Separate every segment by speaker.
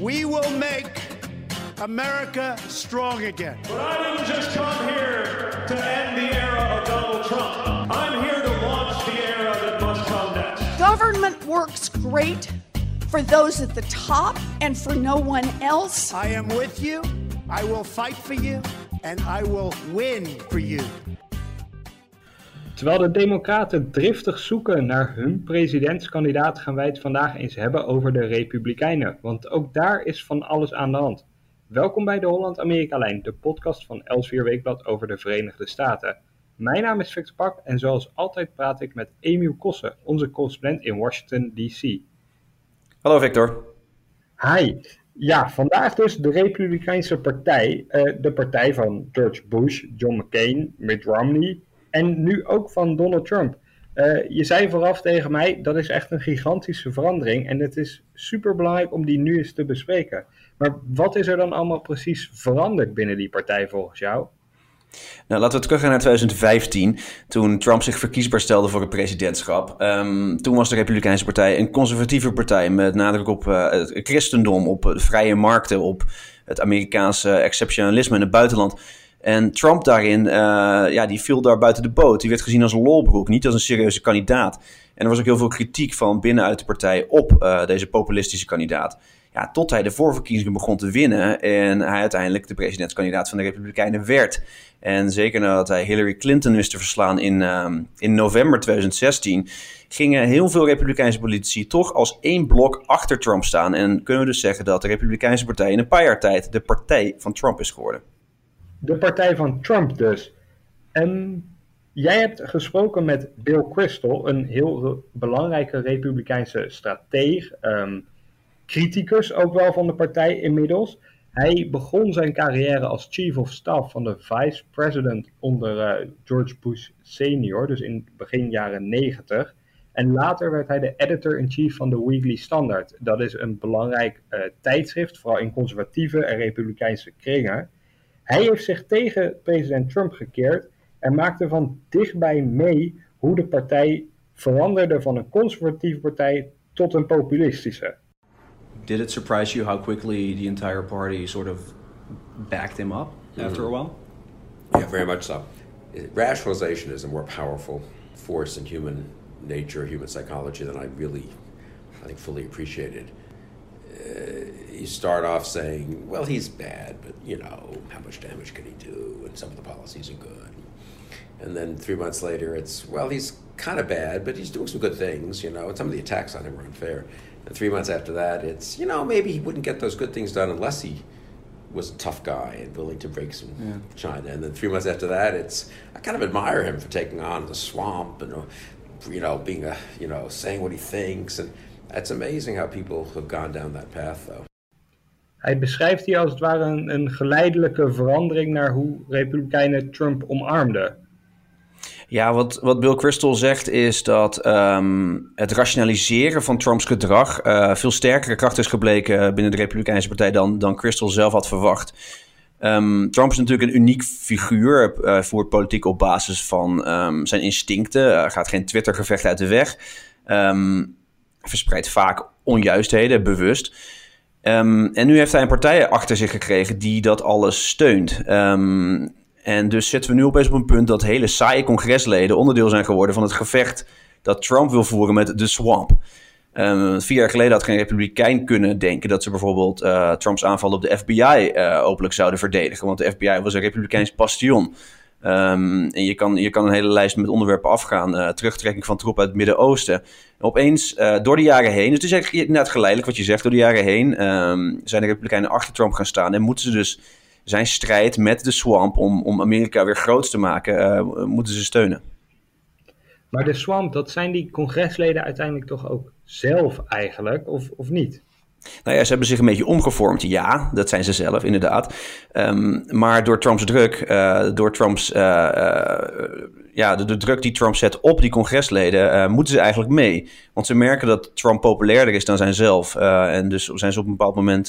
Speaker 1: We will make America strong again.
Speaker 2: But I didn't just come here to end the era of Donald Trump. I'm here to launch the era that must come next.
Speaker 3: Government works great for those at the top and for no one else.
Speaker 1: I am with you. I will fight for you. And I will win for you.
Speaker 4: Terwijl de Democraten driftig zoeken naar hun presidentskandidaat, gaan wij het vandaag eens hebben over de Republikeinen. Want ook daar is van alles aan de hand. Welkom bij de Holland-Amerika-lijn, de podcast van Elsevier Weekblad over de Verenigde Staten. Mijn naam is Victor Pak en zoals altijd praat ik met Emiel Kossen, onze correspondent in Washington, D.C.
Speaker 5: Hallo Victor.
Speaker 4: Hi. Ja, vandaag dus de Republikeinse Partij, uh, de partij van George Bush, John McCain, Mitt Romney en nu ook van Donald Trump. Uh, je zei vooraf tegen mij, dat is echt een gigantische verandering en het is super belangrijk om die nu eens te bespreken. Maar wat is er dan allemaal precies veranderd binnen die partij volgens jou?
Speaker 5: Nou, laten we teruggaan naar 2015, toen Trump zich verkiesbaar stelde voor het presidentschap. Um, toen was de Republikeinse Partij een conservatieve partij met nadruk op uh, het christendom, op de vrije markten, op het Amerikaanse exceptionalisme in het buitenland. En Trump daarin, uh, ja, die viel daar buiten de boot. Die werd gezien als een lolbroek, niet als een serieuze kandidaat. En er was ook heel veel kritiek van binnenuit de partij op uh, deze populistische kandidaat. Ja, tot hij de voorverkiezingen begon te winnen en hij uiteindelijk de presidentskandidaat van de Republikeinen werd. En zeker nadat hij Hillary Clinton wist te verslaan in, uh, in november 2016, gingen heel veel Republikeinse politici toch als één blok achter Trump staan. En kunnen we dus zeggen dat de Republikeinse partij in een paar jaar tijd de partij van Trump is geworden.
Speaker 4: De partij van Trump dus. En jij hebt gesproken met Bill Kristol, een heel belangrijke Republikeinse strateeg. Um, criticus ook wel van de partij inmiddels. Hij begon zijn carrière als chief of staff van de vice president onder uh, George Bush senior, dus in begin jaren 90. En later werd hij de editor-in-chief van de Weekly Standard. Dat is een belangrijk uh, tijdschrift, vooral in conservatieve en republikeinse kringen. Hij heeft zich tegen president Trump gekeerd en maakte van dichtbij mee hoe de partij veranderde van een conservatieve partij tot een populistische.
Speaker 5: Did it surprise you how quickly the entire party sort of backed him up after a while?
Speaker 6: Yeah, very much so. Rationalization is a more powerful force in human nature, human psychology than I really, I think, fully appreciated. Uh, you start off saying, well, he's bad, but you know, how much damage can he do? And some of the policies are good. And then three months later, it's, well, he's kind of bad, but he's doing some good things, you know, and some of the attacks on him were unfair. And three months after that, it's, you know, maybe he wouldn't get those good things done unless he was a tough guy and willing to break some yeah. China. And then three months after that, it's, I kind of admire him for taking on the swamp and, you know, being a, you know, saying what he thinks. And it's amazing how people have gone down that path, though.
Speaker 4: Hij beschrijft hier als het ware een, een geleidelijke verandering naar hoe Republikeinen Trump omarmden.
Speaker 5: Ja, wat, wat Bill Crystal zegt is dat um, het rationaliseren van Trumps gedrag uh, veel sterkere kracht is gebleken binnen de Republikeinse Partij dan, dan Crystal zelf had verwacht. Um, Trump is natuurlijk een uniek figuur, uh, voert politiek op basis van um, zijn instincten, gaat geen Twitter-gevecht uit de weg, verspreidt vaak onjuistheden, bewust. En nu heeft hij een partij achter zich gekregen die dat alles steunt. En dus zitten we nu opeens op een punt dat hele saaie congresleden onderdeel zijn geworden van het gevecht dat Trump wil voeren met de swamp. Um, vier jaar geleden had geen republikein kunnen denken dat ze bijvoorbeeld uh, Trumps aanval op de FBI uh, openlijk zouden verdedigen. Want de FBI was een republikeins bastion. Um, en je kan, je kan een hele lijst met onderwerpen afgaan. Uh, terugtrekking van troepen uit het Midden-Oosten. Opeens, door de jaren heen, het is eigenlijk net geleidelijk wat je zegt, door de jaren heen um, zijn de republikeinen achter Trump gaan staan. En moeten ze dus zijn strijd met de swamp om, om Amerika weer groot te maken, uh, moeten ze steunen.
Speaker 4: Maar de swamp, dat zijn die congresleden uiteindelijk toch ook zelf eigenlijk, of, of niet?
Speaker 5: Nou ja, ze hebben zich een beetje omgevormd. Ja, dat zijn ze zelf, inderdaad. Um, maar door Trumps druk, uh, door Trumps, uh, uh, ja, de, druk die Trump zet op die congresleden, moeten ze eigenlijk mee. Want ze merken dat Trump populairder is dan zijzelf. en dus zijn ze op een bepaald moment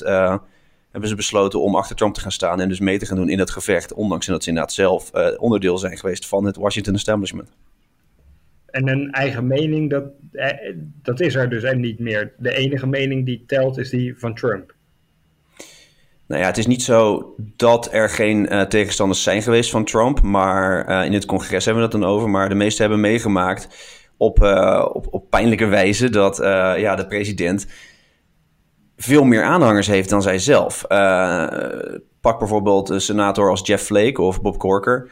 Speaker 5: hebben ze besloten om achter Trump te gaan staan en dus mee te gaan doen in het gevecht, ondanks dat ze inderdaad zelf onderdeel zijn geweest van het Washington establishment.
Speaker 4: En een eigen mening, dat, eh, dat is er dus en niet meer. De enige mening die telt is die van Trump.
Speaker 5: Nou ja, het is niet zo dat er geen uh, tegenstanders zijn geweest van Trump. Maar uh, in het congres hebben we het dan over. Maar de meesten hebben meegemaakt op, op, op pijnlijke wijze dat ja, de president veel meer aanhangers heeft dan zij zelf. pak bijvoorbeeld een senator als Jeff Flake of Bob Corker.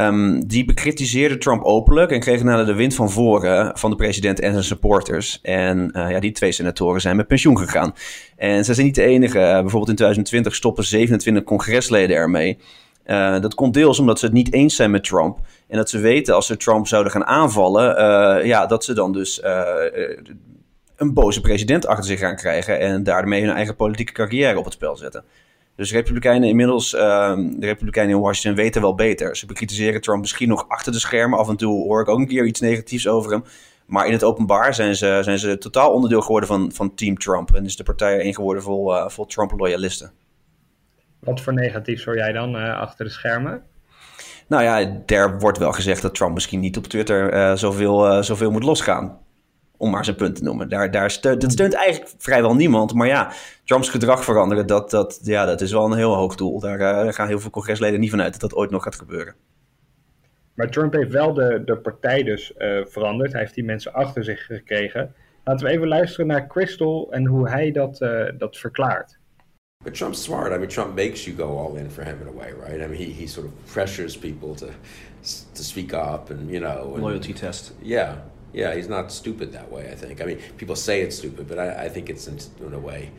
Speaker 5: Um, die bekritiseerde Trump openlijk en kreeg naar de wind van voren van de president en zijn supporters. En uh, ja, die twee senatoren zijn met pensioen gegaan. En ze zijn niet de enige. Uh, bijvoorbeeld in 2020 stoppen 27 congresleden ermee. Uh, dat komt deels omdat ze het niet eens zijn met Trump. En dat ze weten als ze Trump zouden gaan aanvallen, ja, dat ze dan dus een boze president achter zich gaan krijgen. En daarmee hun eigen politieke carrière op het spel zetten. Dus de Republikeinen inmiddels, uh, de Republikeinen in Washington weten wel beter. Ze bekritiseren Trump misschien nog achter de schermen. Af en toe hoor ik ook een keer iets negatiefs over hem. Maar in het openbaar zijn ze, zijn ze totaal onderdeel geworden van, van Team Trump. En is de partij één geworden vol, uh, vol Trump-loyalisten.
Speaker 4: Wat voor negatiefs hoor jij dan uh, achter de schermen?
Speaker 5: Nou ja, er wordt wel gezegd dat Trump misschien niet op Twitter uh, zoveel, zoveel moet losgaan om maar zijn punt te noemen. Daar, daar steunt, dat steunt eigenlijk vrijwel niemand. Maar ja, Trumps gedrag veranderen, dat, dat, ja, dat is wel een heel hoog doel. Daar, uh, gaan heel veel congresleden niet vanuit dat dat ooit nog gaat gebeuren.
Speaker 4: Maar Trump heeft wel de, de partij dus uh, veranderd. Hij heeft die mensen achter zich gekregen. Laten we even luisteren naar Crystal en hoe hij dat, uh, dat verklaart.
Speaker 6: But Trump's smart. I mean, Trump makes you go all in for him in a way, right? I mean, he, he sort of pressures people to to speak up and you know and,
Speaker 5: loyalty test.
Speaker 6: Yeah, yeah, he's not stupid that way. I think. I mean, people say it's stupid, but I, I think it's in, in, a way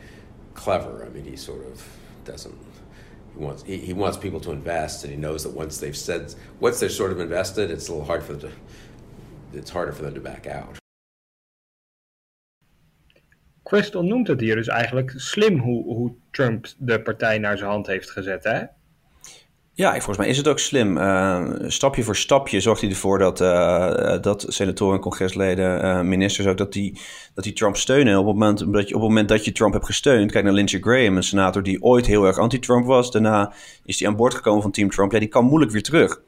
Speaker 6: clever. I mean, he sort of doesn't. He wants he, he, wants people to invest, and he knows that once they've said once they're sort of invested, it's a little hard for them to. It's harder for them to back out.
Speaker 4: Crystal noemt het hier dus eigenlijk slim hoe, hoe Trump de partij naar zijn hand heeft gezet, hè?
Speaker 5: Ja, volgens mij is het ook slim. Uh, stapje voor stapje zorgt hij ervoor dat, uh, dat senatoren, congresleden, uh, ministers ook, dat die, dat die Trump steunen. Op het, moment, dat je, op het moment dat je Trump hebt gesteund, kijk naar Lindsey Graham, een senator die ooit heel erg anti-Trump was. Daarna is hij aan boord gekomen van Team Trump. Ja, die kan moeilijk weer terug.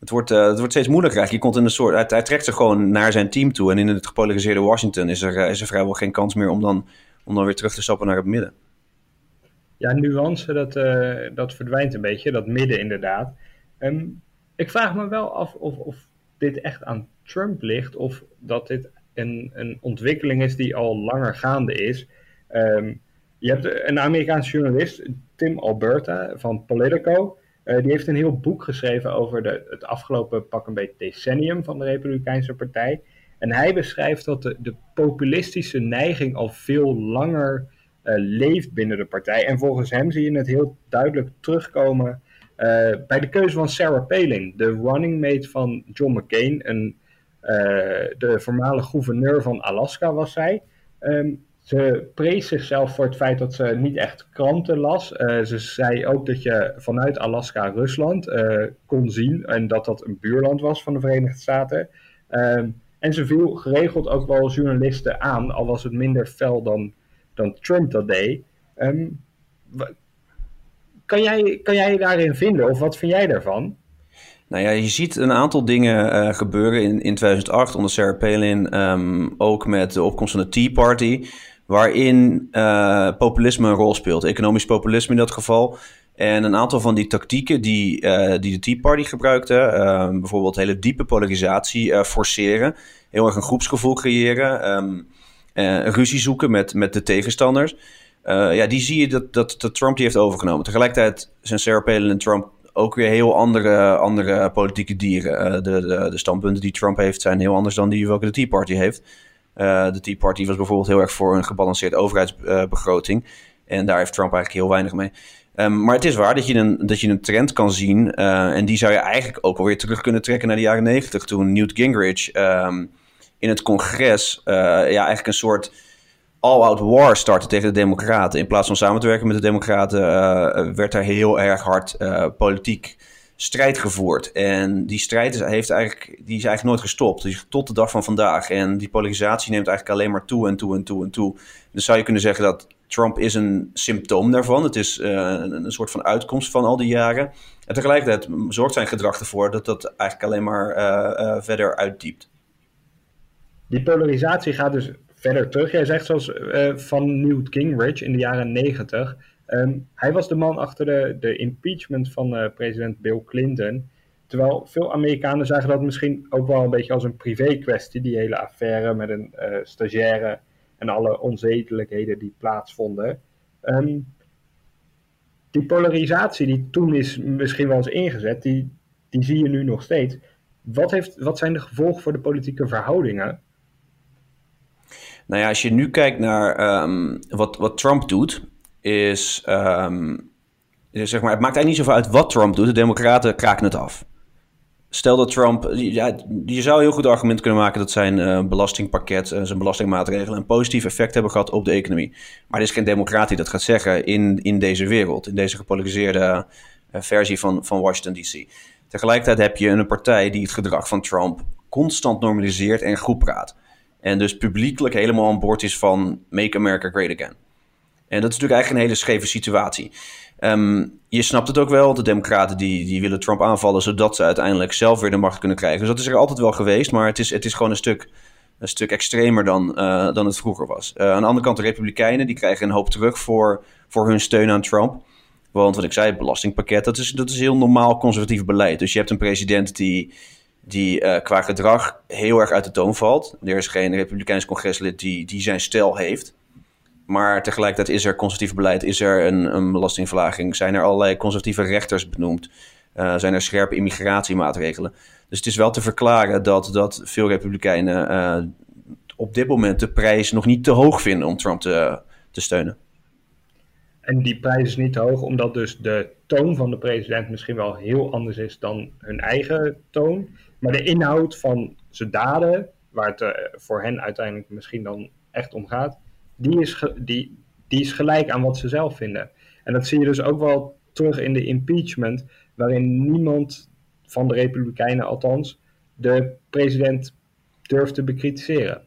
Speaker 5: Het wordt, het wordt steeds moeilijker. Je komt in een soort, hij, hij, trekt zich gewoon naar zijn team toe. En in het gepolariseerde Washington is er, is er vrijwel geen kans meer om dan, om dan weer terug te stappen naar het midden.
Speaker 4: Ja, nuance, dat, uh, dat verdwijnt een beetje, dat midden inderdaad. Um, ik vraag me wel af of, of dit echt aan Trump ligt, of dat dit een, een ontwikkeling is die al langer gaande is. Um, je hebt een Amerikaanse journalist, Tim Alberta van Politico. Uh, die heeft een heel boek geschreven over de, het afgelopen pak een beetje decennium van de Republikeinse Partij. En hij beschrijft dat de, de populistische neiging al veel langer leeft binnen de partij. En volgens hem zie je het heel duidelijk terugkomen uh, bij de keuze van Sarah Palin, de running mate van John McCain. Een, uh, de voormalige gouverneur van Alaska was zij. Um, ze prees zichzelf voor het feit dat ze niet echt kranten las. ze zei ook dat je vanuit Alaska Rusland kon zien en dat dat een buurland was van de Verenigde Staten. Um, en ze viel geregeld ook wel journalisten aan, al was het minder fel dan dan Trump dat deed. Um, kan, jij, kan jij daarin vinden of wat vind jij daarvan?
Speaker 5: Nou ja, je ziet een aantal dingen uh, gebeuren in, in 2008 onder Sarah Palin. Um, ook met de opkomst van de Tea Party. Waarin uh, populisme een rol speelt. Economisch populisme in dat geval. En een aantal van die tactieken die, uh, die de Tea Party gebruikte. Uh, bijvoorbeeld hele diepe polarisatie forceren. Heel erg een groepsgevoel creëren. Ruzie zoeken met, met de tegenstanders. Uh, ja, die zie je dat, dat, Trump die heeft overgenomen. Tegelijkertijd zijn Sarah Palin en Trump ook weer heel andere, andere politieke dieren. Uh, de, de, de, standpunten die Trump heeft zijn heel anders dan die welke de Tea Party heeft. de Tea Party was bijvoorbeeld heel erg voor een gebalanceerde overheidsbegroting. en daar heeft Trump eigenlijk heel weinig mee. Um, maar het is waar dat je een, dat je een trend kan zien. en die zou je eigenlijk ook alweer terug kunnen trekken naar de jaren negentig. Toen Newt Gingrich... Um, in het congres uh, ja, eigenlijk een soort all-out war starten tegen de Democraten. In plaats van samen te werken met de Democraten, uh, werd daar heel erg hard uh, politiek strijd gevoerd. En die strijd is, heeft eigenlijk, die is eigenlijk nooit gestopt. Dus tot de dag van vandaag. En die polarisatie neemt eigenlijk alleen maar toe en toe en toe en toe. Dus zou je kunnen zeggen dat Trump is een symptoom daarvan. Het is een, een soort van uitkomst van al die jaren. En tegelijkertijd zorgt zijn gedrag ervoor dat dat eigenlijk alleen maar verder uitdiept
Speaker 4: die polarisatie gaat dus verder terug. Jij zegt zoals uh, van Newt Gingrich in de jaren negentig. Ehm, hij was de man achter de, de impeachment van uh, president Bill Clinton. Terwijl veel Amerikanen zagen dat misschien ook wel een beetje als een privé kwestie, die hele affaire met een uh, stagiaire en alle onzedelijkheden die plaatsvonden. Um, die polarisatie die toen is misschien wel eens ingezet, die, die zie je nu nog steeds. Wat, heeft, wat zijn de gevolgen voor de politieke verhoudingen?
Speaker 5: Nou ja, als je nu kijkt naar um, wat, wat Trump doet, is, um, zeg maar, het maakt eigenlijk niet zoveel uit wat Trump doet. De Democraten kraken het af. Stel dat Trump, ja, je zou heel goed argument kunnen maken dat zijn uh, belastingpakket, uh, zijn belastingmaatregelen een positief effect hebben gehad op de economie. Maar er is geen democraat die dat gaat zeggen in, in deze wereld, in deze gepolariseerde uh, versie van, van Washington DC. Tegelijkertijd heb je een partij die het gedrag van Trump constant normaliseert en goed praat. En dus publiekelijk helemaal aan boord is van Make America Great Again. En dat is natuurlijk eigenlijk een hele scheve situatie. Um, je snapt het ook wel, de democraten die, die willen Trump aanvallen... zodat ze uiteindelijk zelf weer de macht kunnen krijgen. Dus dat is er altijd wel geweest, maar het is, het is gewoon een stuk, een stuk extremer dan, uh, dan het vroeger was. Uh, aan de andere kant, de republikeinen die krijgen een hoop terug voor, voor hun steun aan Trump... Want wat ik zei, het belastingpakket, dat is, dat is heel normaal conservatief beleid. Dus je hebt een president die, die uh, qua gedrag heel erg uit de toon valt. Er is geen republikeins congreslid die, die zijn stijl heeft. Maar tegelijkertijd is er conservatief beleid, is er een, een belastingverlaging, zijn er allerlei conservatieve rechters benoemd, uh, zijn er scherpe immigratiemaatregelen. Dus het is wel te verklaren dat, dat veel republikeinen uh, op dit moment de prijs nog niet te hoog vinden om Trump te, te steunen.
Speaker 4: En die prijs is niet te hoog, omdat dus de toon van de president misschien wel heel anders is dan hun eigen toon. Maar de inhoud van zijn daden, waar het uh, voor hen uiteindelijk misschien dan echt om gaat, die is, die, die is gelijk aan wat ze zelf vinden. En dat zie je dus ook wel terug in de impeachment, waarin niemand van de Republikeinen althans de president durft te bekritiseren.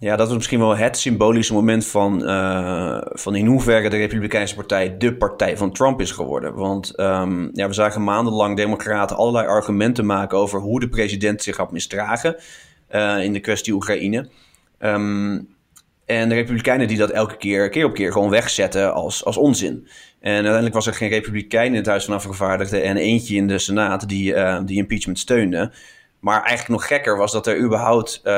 Speaker 5: Ja, dat was misschien wel het symbolische moment van, uh, van in hoeverre de Republikeinse Partij de partij van Trump is geworden. Want um, ja, we zagen maandenlang democraten allerlei argumenten maken over hoe de president zich had misdragen uh, in de kwestie Oekraïne. Um, en de Republikeinen die dat elke keer, keer op keer gewoon wegzetten als, als onzin. En uiteindelijk was er geen Republikein in het Huis van Afgevaardigden en eentje in de Senaat die, uh, die impeachment steunde. Maar eigenlijk nog gekker was dat er überhaupt uh,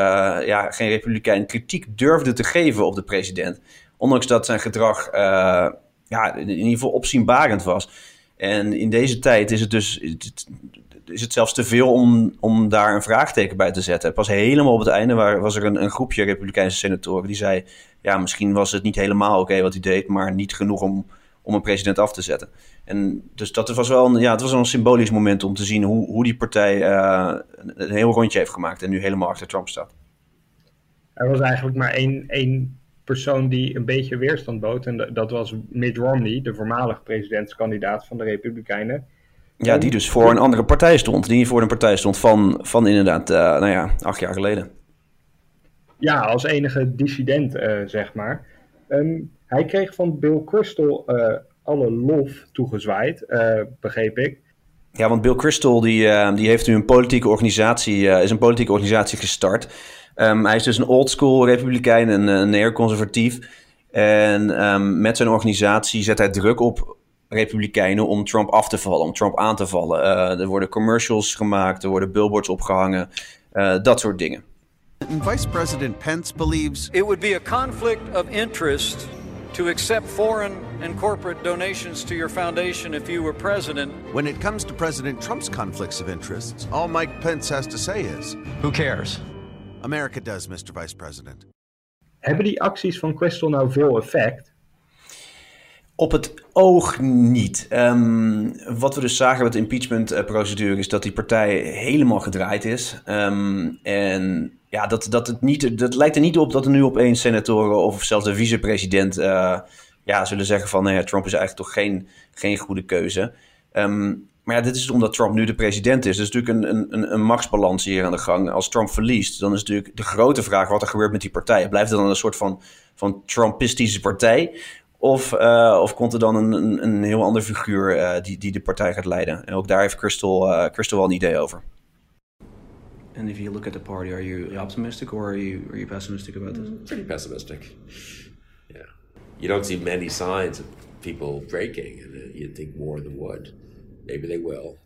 Speaker 5: ja, geen Republikein kritiek durfde te geven op de president. Ondanks dat zijn gedrag uh, ja, in ieder geval opzienbarend was. En in deze tijd is het dus is het zelfs te veel om, om daar een vraagteken bij te zetten. Pas helemaal op het einde waar, was er een, een groepje Republikeinse senatoren die zei... ja, misschien was het niet helemaal oké wat hij deed... maar niet genoeg om, om een president af te zetten. En dus dat was wel een, ja, het was wel een symbolisch moment om te zien... hoe, hoe die partij uh, een heel rondje heeft gemaakt... en nu helemaal achter Trump staat.
Speaker 4: Er was eigenlijk maar één, één persoon die een beetje weerstand bood... en dat was Mitt Romney, de voormalig presidentskandidaat van de Republikeinen...
Speaker 5: Ja, die dus voor een andere partij stond. Die voor een partij stond van, van inderdaad, uh, nou ja, acht jaar geleden.
Speaker 4: Ja, als enige dissident, uh, zeg maar. Um, hij kreeg van Bill Crystal uh, alle lof toegezwaaid, begreep ik.
Speaker 5: Ja, want Bill Crystal die, die heeft nu een politieke organisatie, is een politieke organisatie gestart. Um, hij is dus een old school republikein, een, een neerconservatief. En um, met zijn organisatie zet hij druk op Republikeinen om Trump af te vallen, om Trump aan te vallen. Uh, er worden commercials gemaakt, er worden billboards opgehangen, uh, dat soort dingen.
Speaker 7: Vice President Pence believes
Speaker 8: it would be a conflict of interest to accept foreign and corporate donations to your foundation if you were president.
Speaker 7: When it comes to President Trump's conflicts of interest, all Mike Pence has to say is:
Speaker 8: Who cares?
Speaker 7: America does, Mr. Vice President.
Speaker 4: Hebben die acties van Crystal nou veel effect?
Speaker 5: Op het oog niet. Um, wat we dus zagen met de impeachment-procedure is dat die partij helemaal gedraaid is. Um, en ja, dat, dat, het niet, dat lijkt er niet op dat er nu opeens senatoren of zelfs de vicepresident uh, ja, zullen zeggen van nee, Trump is eigenlijk toch geen, geen goede keuze. Um, maar ja, dit is omdat Trump nu de president is. Er is natuurlijk een, een, een machtsbalans hier aan de gang. Als Trump verliest, dan is natuurlijk de grote vraag wat er gebeurt met die partij. Blijft het dan een soort van, van Trumpistische partij? Of, uh, of komt er dan een, een, een heel ander figuur uh, die, die de partij gaat leiden? En ook daar heeft Crystal, uh, Crystal wel een idee over. And if you look at the party, are you optimistic or are you, are you pessimistic about this?
Speaker 6: Pretty pessimistic. You don't see many signs of people breaking, and uh, you'd think more them would. Maybe they will.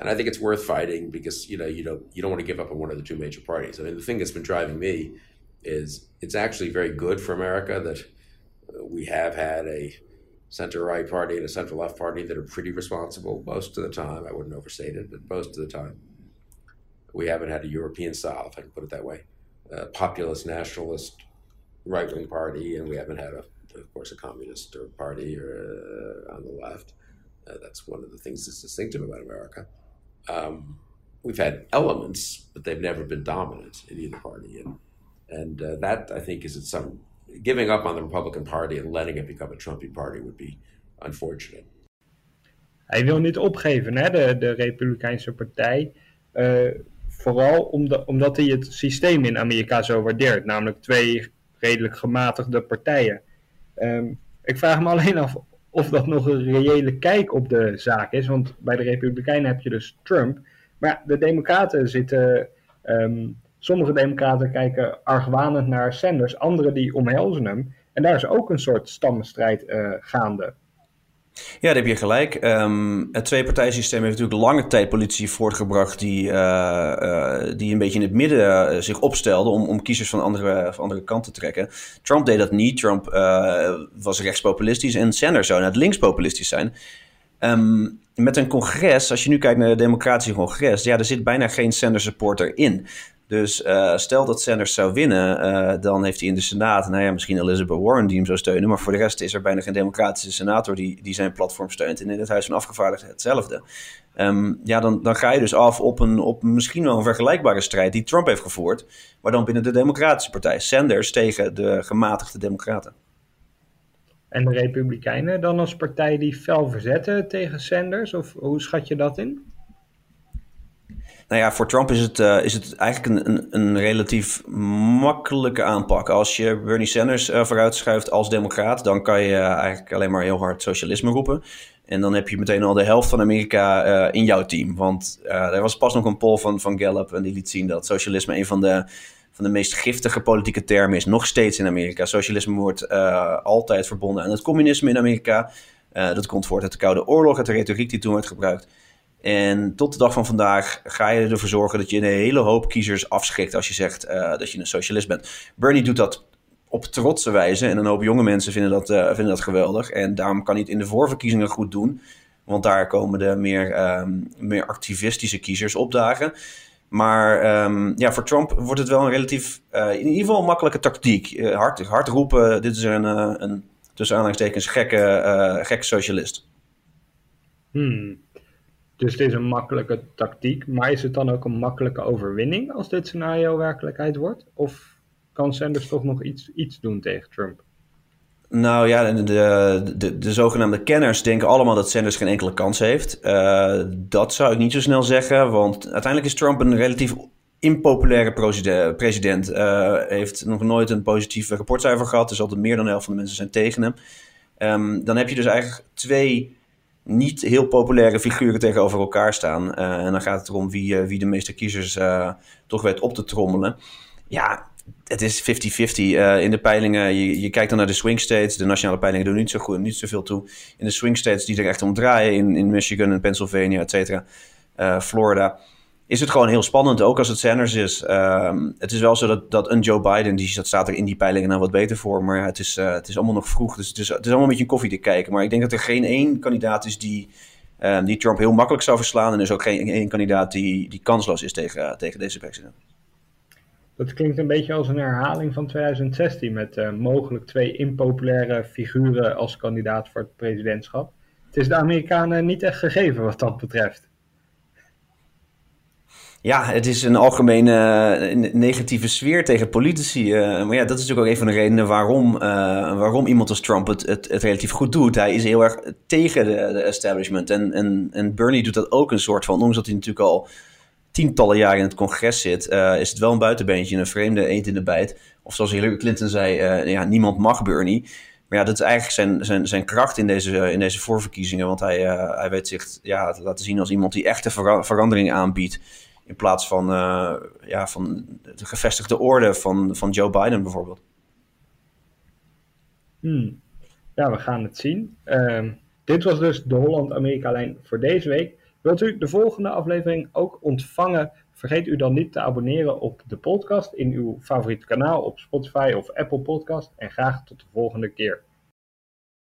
Speaker 6: And I think it's worth fighting because you know you don't you don't want to give up on one of the two major parties. I mean, the thing that's been driving me is it's actually very good for America that uh, we have had a center right party and a center left party that are pretty responsible most of the time. I wouldn't overstate it, but most of the time. We haven't had a European style, if I can put it that way, a populist nationalist right wing party, and we haven't had, a, of course, a communist or party or, uh, on the left. Uh, that's one of the things that's distinctive about America. Um, we've had elements, but they've never been dominant in either party, and and uh, that I think is at some giving up on the Republican Party and letting it become a Trumpy party would be unfortunate.
Speaker 4: Hij wil niet opgeven, hè, de, de Republikeinse Partij. Uh, vooral omdat, omdat hij het systeem in Amerika zo waardeert, namelijk twee redelijk gematigde partijen. Um, ik vraag me alleen af of dat nog een reële kijk op de zaak is, want bij de Republikeinen heb je dus Trump. Maar de Democraten zitten. Um, sommige Democraten kijken argwanend naar Sanders, anderen die omhelzen hem. En daar is ook een soort stammenstrijd uh, gaande.
Speaker 5: Ja, daar heb je gelijk. Um, het twee-partijsysteem heeft natuurlijk lange tijd politici voortgebracht die, uh, uh, die een beetje in het midden uh, zich opstelden om, om kiezers van andere, van andere kant te trekken. Trump deed dat niet. Trump was rechtspopulistisch en Sanders zou net linkspopulistisch zijn. Um, met een congres, als je nu kijkt naar het democratische congres, ja, er zit bijna geen Sanders supporter in. Dus uh, stel dat Sanders zou winnen, uh, dan heeft hij in de Senaat, nou ja, misschien Elizabeth Warren die hem zou steunen. Maar voor de rest is er bijna geen democratische senator die, die zijn platform steunt. En in het Huis van Afgevaardigden hetzelfde. Um, ja, dan, dan ga je dus af op, een, op misschien wel een vergelijkbare strijd die Trump heeft gevoerd. Maar dan binnen de Democratische Partij. Sanders tegen de gematigde Democraten.
Speaker 4: En de Republikeinen dan als partij die fel verzetten tegen Sanders? Of hoe schat je dat in?
Speaker 5: Nou ja, voor Trump is het, uh, is het eigenlijk een, een, een, relatief makkelijke aanpak. Als je Bernie Sanders uh, vooruitschuift als democraat, dan kan je uh, eigenlijk alleen maar heel hard socialisme roepen. En dan heb je meteen al de helft van Amerika in jouw team. Want er was pas nog een poll van, van Gallup en die liet zien dat socialisme een van de, van de meest giftige politieke termen is. Nog steeds in Amerika. Socialisme wordt altijd verbonden aan het communisme in Amerika. dat komt voort uit de Koude Oorlog, uit de retoriek die toen werd gebruikt. En tot de dag van vandaag ga je ervoor zorgen dat je een hele hoop kiezers afschrikt als je zegt uh, dat je een socialist bent. Bernie doet dat op trotse wijze en een hoop jonge mensen vinden dat, uh, vinden dat geweldig. En daarom kan hij het in de voorverkiezingen goed doen, want daar komen de meer, um, meer activistische kiezers opdagen. Maar um, ja, voor Trump wordt het wel een relatief, uh, in ieder geval makkelijke tactiek. hard, hard roepen, dit is een, een tussen aanhalingstekens gekke, gekke socialist.
Speaker 4: Hmm. Dus het is een makkelijke tactiek. Maar is het dan ook een makkelijke overwinning als dit scenario werkelijkheid wordt? Of kan Sanders toch nog iets, iets doen tegen Trump?
Speaker 5: Nou ja, de, de, de, de, zogenaamde kenners denken allemaal dat Sanders geen enkele kans heeft. Uh, dat zou ik niet zo snel zeggen, want uiteindelijk is Trump een relatief impopulaire president. Uh, heeft nog nooit een positief rapportcijfer gehad, dus altijd meer dan de helft van de mensen zijn tegen hem. Um, dan heb je dus eigenlijk twee niet heel populaire figuren tegenover elkaar staan. Uh, en dan gaat het erom wie, uh, wie de meeste kiezers uh, toch weet op te trommelen. Ja, het is 50-50 in de peilingen. Je, je, kijkt dan naar de swing states. De nationale peilingen doen niet zo goed, niet zoveel toe. In de swing states die er echt om draaien, in, in Michigan en Pennsylvania, et cetera, Florida is het gewoon heel spannend, ook als het Sanders is. Uh, het is wel zo dat, dat een Joe Biden, die dat staat er in die peilingen nou wat beter voor, maar het is, uh, het is allemaal nog vroeg, dus het is, het is allemaal een beetje koffie te kijken. Maar ik denk dat er geen één kandidaat is die, uh, die Trump heel makkelijk zou verslaan en er is ook geen één kandidaat die, die kansloos is tegen, tegen deze president.
Speaker 4: Dat klinkt een beetje als een herhaling van 2016 met uh, mogelijk twee impopulaire figuren als kandidaat voor het presidentschap. Het is de Amerikanen niet echt gegeven wat dat betreft.
Speaker 5: Ja, het is een algemene uh, negatieve sfeer tegen politici. Uh, maar ja, dat is natuurlijk ook een van de redenen waarom, uh, waarom iemand als Trump het, het, relatief goed doet. Hij is heel erg tegen de, establishment. En, en, en Bernie doet dat ook een soort van, ondanks dat hij natuurlijk al tientallen jaren in het congres zit, is het wel een buitenbeentje, een vreemde eend in de bijt. Of zoals Hillary Clinton zei, ja, niemand mag Bernie. Maar ja, dat is eigenlijk zijn, zijn, zijn kracht in deze, in deze voorverkiezingen. Want hij, hij weet zich ja, te laten zien als iemand die echte verandering aanbiedt. In plaats van, uh, ja, van de gevestigde orde van, van Joe Biden bijvoorbeeld.
Speaker 4: Hmm. Ja, we gaan het zien. Ehm, dit was dus de Holland-Amerika-lijn voor deze week. Wilt u de volgende aflevering ook ontvangen? Vergeet u dan niet te abonneren op de podcast in uw favoriete kanaal op Spotify of Apple Podcast. En graag tot de volgende keer.